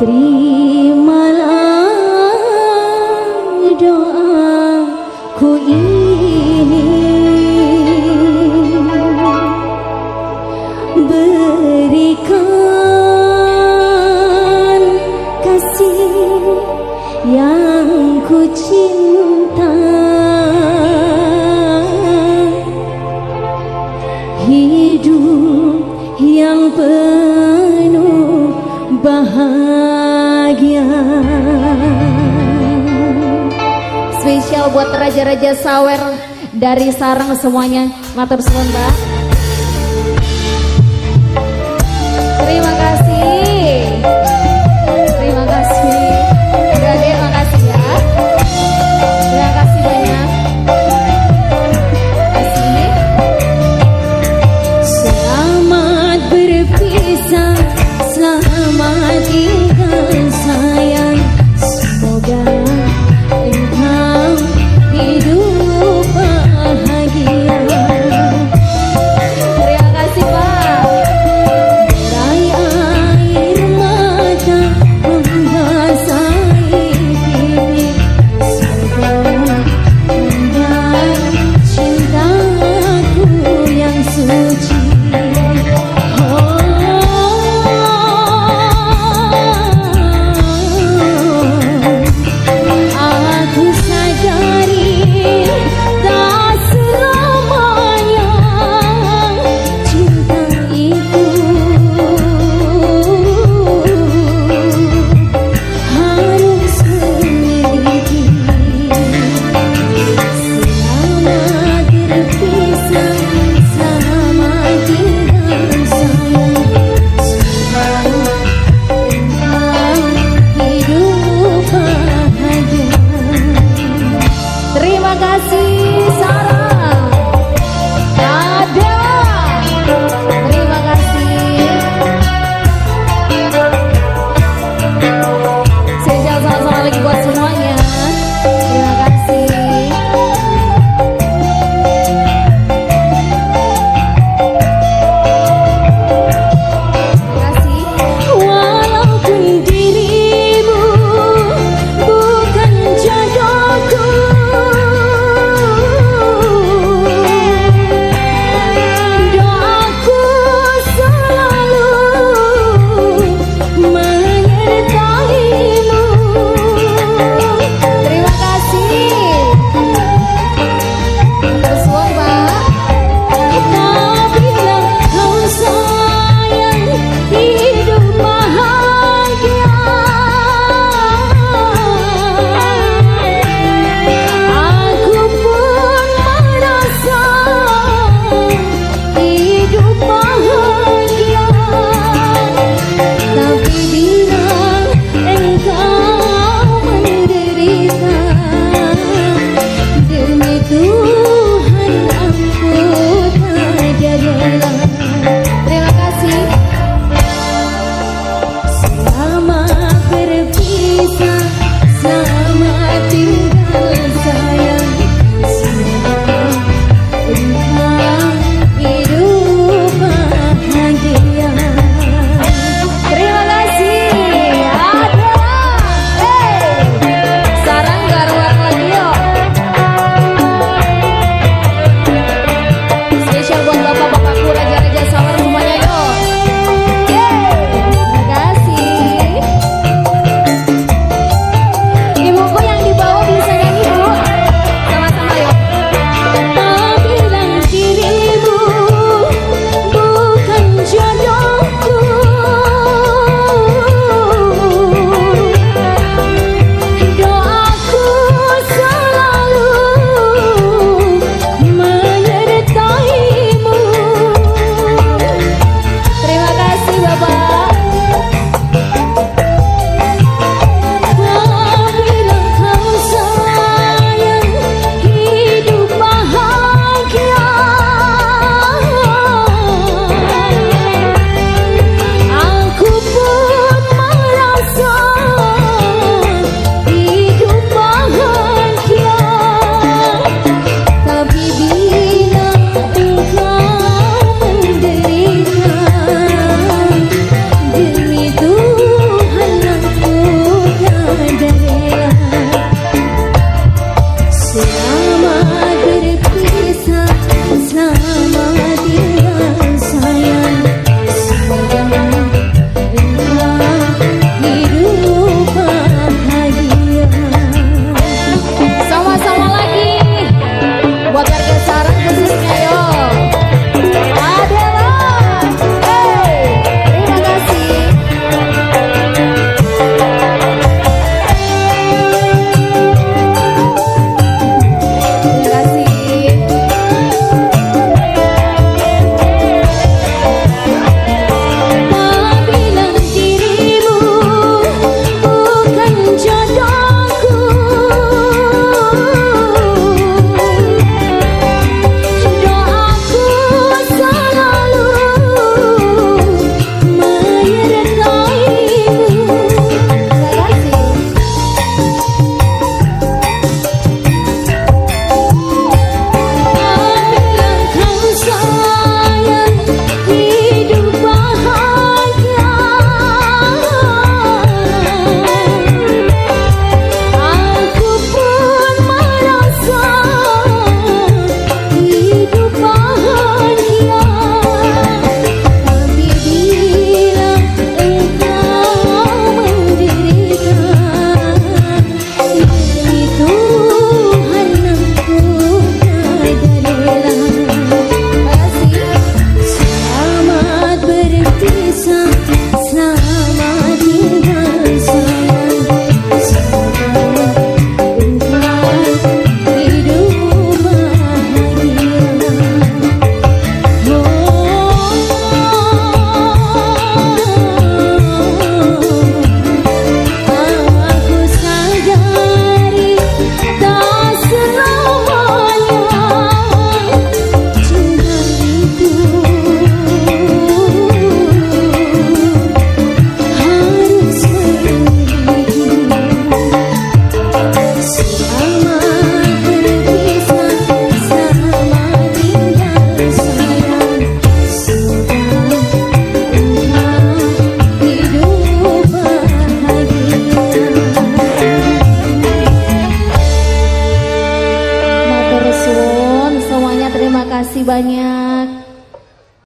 Terimalah doaku ini. Berikan kasih yang ku cinta Spesial buat raja-raja sawer dari sarang semuanya. Matur suwun.